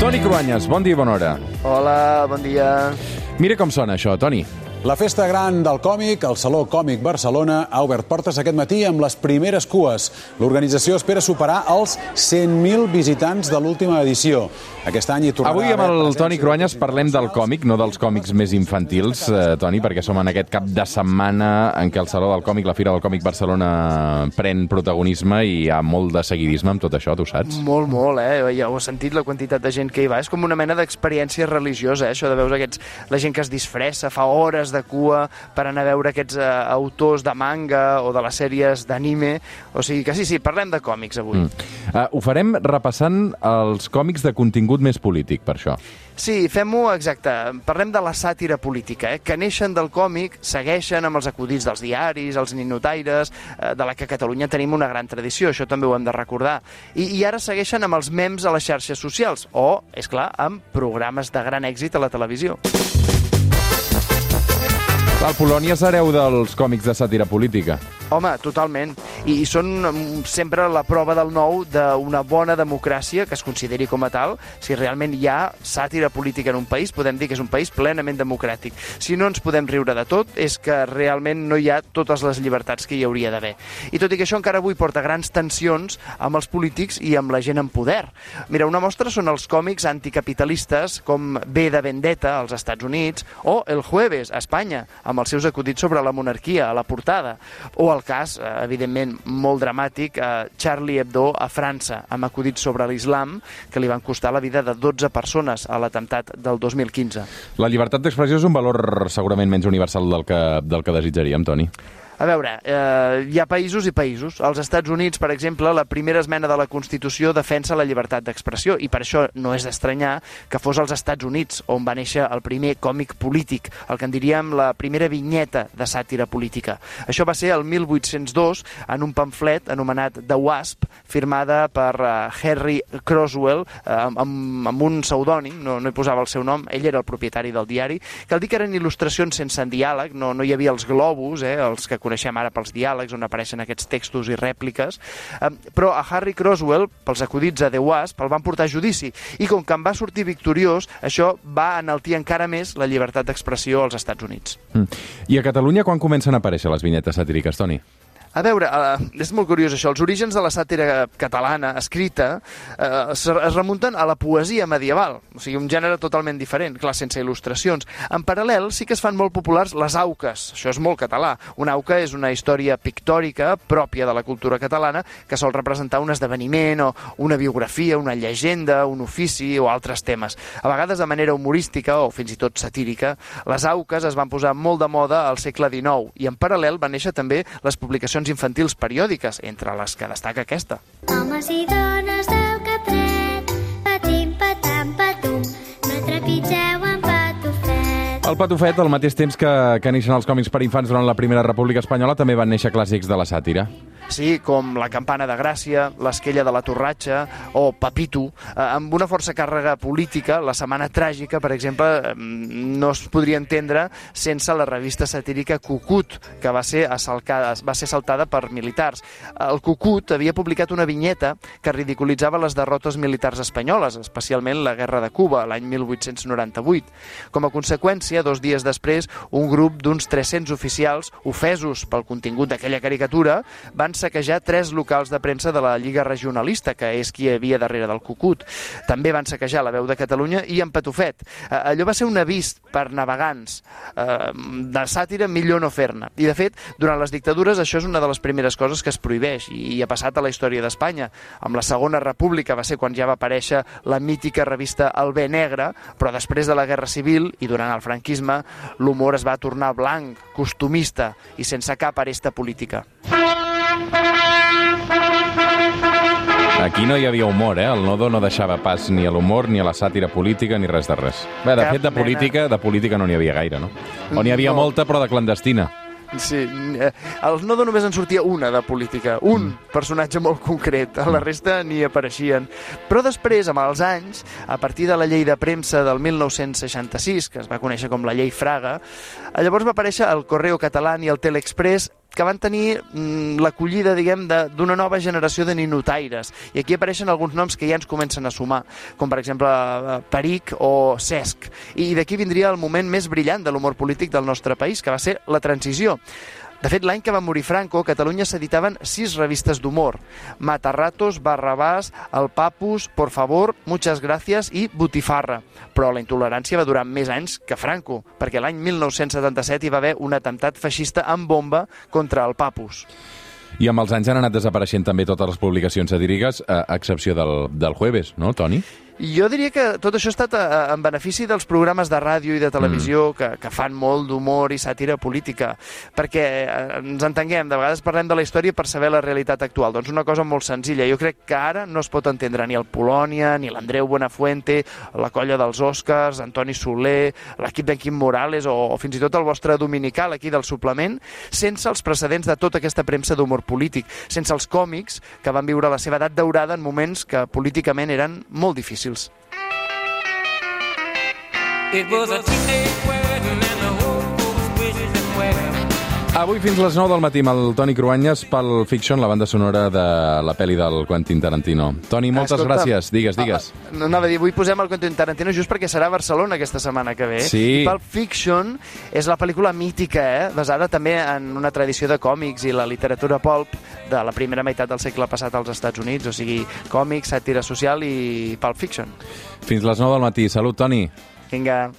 Toni Cruanyes, bon dia i bona hora. Hola, bon dia. Mira com sona això, Toni. La festa gran del còmic, el Saló Còmic Barcelona, ha obert portes aquest matí amb les primeres cues. L'organització espera superar els 100.000 visitants de l'última edició. Aquest any hi tornarà Avui amb el Toni Cruanyes parlem del còmic, no dels còmics més infantils, eh, Toni, perquè som en aquest cap de setmana en què el Saló del Còmic, la Fira del Còmic Barcelona, pren protagonisme i hi ha molt de seguidisme amb tot això, tu saps? Molt, molt, eh? Ja ho he sentit, la quantitat de gent que hi va. És com una mena d'experiència religiosa, eh? Això de veure aquests, la gent que es disfressa, fa hores de cua per anar a veure aquests eh, autors de manga o de les sèries d'anime. O sigui que sí, sí, parlem de còmics avui. Mm. Uh, ho farem repassant els còmics de contingut més polític, per això. Sí, fem-ho exacte. Parlem de la sàtira política, eh? que neixen del còmic, segueixen amb els acudits dels diaris, els ninotaires, eh, de la que a Catalunya tenim una gran tradició, això també ho hem de recordar. I, I ara segueixen amb els mems a les xarxes socials, o, és clar, amb programes de gran èxit a la televisió. El Polònia és hereu dels còmics de sàtira política. Home, totalment. I, són mm, sempre la prova del nou d'una bona democràcia que es consideri com a tal. Si realment hi ha sàtira política en un país, podem dir que és un país plenament democràtic. Si no ens podem riure de tot, és que realment no hi ha totes les llibertats que hi hauria d'haver. I tot i que això encara avui porta grans tensions amb els polítics i amb la gent en poder. Mira, una mostra són els còmics anticapitalistes com B de Vendetta als Estats Units o El Jueves a Espanya, amb els seus acudits sobre la monarquia a la portada, o el cas, eh, evidentment, molt dramàtic, eh, Charlie Hebdo a França, amb acudits sobre l'islam que li van costar la vida de 12 persones a l'atemptat del 2015. La llibertat d'expressió és un valor segurament menys universal del que, del que desitjaríem, Toni. A veure, eh, hi ha països i països. Als Estats Units, per exemple, la primera esmena de la Constitució defensa la llibertat d'expressió i per això no és d'estranyar que fos als Estats Units on va néixer el primer còmic polític, el que en diríem la primera vinyeta de sàtira política. Això va ser el 1802 en un pamflet anomenat The Wasp, firmada per uh, Harry Croswell uh, amb, amb un pseudònim, no, no hi posava el seu nom, ell era el propietari del diari. Cal dir que eren il·lustracions sense diàleg, no, no hi havia els globus, eh, els que coneixem ara pels diàlegs, on apareixen aquests textos i rèpliques, eh, però a Harry Croswell, pels acudits a The Wasp, el van portar a judici, i com que en va sortir victoriós, això va enaltir encara més la llibertat d'expressió als Estats Units. Mm. I a Catalunya quan comencen a aparèixer les vinyetes satíriques, Toni? A veure, uh, és molt curiós això. Els orígens de la sàtira catalana escrita uh, es, es remunten a la poesia medieval, o sigui, un gènere totalment diferent, clar, sense il·lustracions. En paral·lel, sí que es fan molt populars les auques. Això és molt català. Una auca és una història pictòrica pròpia de la cultura catalana que sol representar un esdeveniment o una biografia, una llegenda, un ofici o altres temes. A vegades de manera humorística o fins i tot satírica, les auques es van posar molt de moda al segle XIX i en paral·lel van néixer també les publicacions infantils periòdiques, entre les que destaca aquesta. Homes i dones del Catret, patim, patam, patum, no trepitgeu en patufet. El Patufet, al mateix temps que, que neixen els còmics per infants durant la Primera República Espanyola, també van néixer clàssics de la sàtira. Sí, com La campana de Gràcia, L'esquella de la Torratxa o Papito, eh, amb una força càrrega política, La setmana tràgica, per exemple, eh, no es podria entendre sense la revista satírica Cucut, que va ser, assalcada, va ser saltada per militars. El Cucut havia publicat una vinyeta que ridiculitzava les derrotes militars espanyoles, especialment la Guerra de Cuba, l'any 1898. Com a conseqüència, dos dies després, un grup d'uns 300 oficials, ofesos pel contingut d'aquella caricatura, van saquejar tres locals de premsa de la Lliga Regionalista, que és qui hi havia darrere del Cucut. També van saquejar la veu de Catalunya i en Patufet. Eh, Allò va ser un avís per navegants eh, de sàtira millor no fer-ne. I, de fet, durant les dictadures això és una de les primeres coses que es prohibeix i ha passat a la història d'Espanya. Amb la Segona República va ser quan ja va aparèixer la mítica revista El Bé Negre, però després de la Guerra Civil i durant el franquisme l'humor es va tornar blanc, costumista i sense cap aresta política. Aquí no hi havia humor, eh? El Nodo no deixava pas ni a l'humor, ni a la sàtira política, ni res de res. Bé, de Cap fet, de mena. política, de política no n'hi havia gaire, no? O n'hi havia No. molta, però de clandestina. Sí, eh, al Nodo només en sortia una de política, un personatge molt concret, a la resta ni apareixien. Però després, amb els anys, a partir de la llei de premsa del 1966, que es va conèixer com la llei Fraga, eh, llavors va aparèixer el Correo Català i el Teleexpress que van tenir mm, l'acollida, diguem, d'una nova generació de ninotaires. I aquí apareixen alguns noms que ja ens comencen a sumar, com per exemple eh, Peric o Cesc. I d'aquí vindria el moment més brillant de l'humor polític del nostre país, que va ser la transició. De fet, l'any que va morir Franco, a Catalunya s'editaven sis revistes d'humor. Matarratos, Barrabàs, El Papus, Por favor, Muchas Gracias i Botifarra. Però la intolerància va durar més anys que Franco, perquè l'any 1977 hi va haver un atemptat feixista amb bomba contra el Papus. I amb els anys han anat desapareixent també totes les publicacions satíriques, a excepció del, del jueves, no, Toni? Jo diria que tot això ha estat eh, en benefici dels programes de ràdio i de televisió que, que fan molt d'humor i sàtira política, perquè eh, ens entenguem, de vegades parlem de la història per saber la realitat actual. Doncs una cosa molt senzilla, jo crec que ara no es pot entendre ni el Polònia, ni l'Andreu Buenafuente, la colla dels Oscars, Antoni Soler, l'equip d'en Quim Morales o, o fins i tot el vostre dominical aquí del suplement, sense els precedents de tota aquesta premsa d'humor polític, sense els còmics que van viure la seva edat daurada en moments que políticament eren molt difícils. It was a Avui fins les 9 del matí amb el Toni Cruanyes pel Fiction, la banda sonora de la pel·li del Quentin Tarantino. Toni, moltes Escolta, gràcies. Digues, digues. No, anava a dir, avui posem el Quentin Tarantino just perquè serà a Barcelona aquesta setmana que ve. Sí. I Pulp Fiction és la pel·lícula mítica, eh? basada també en una tradició de còmics i la literatura pulp de la primera meitat del segle passat als Estats Units, o sigui, còmics, sàtira social i Pulp Fiction. Fins les 9 del matí. Salut, Toni. Vinga.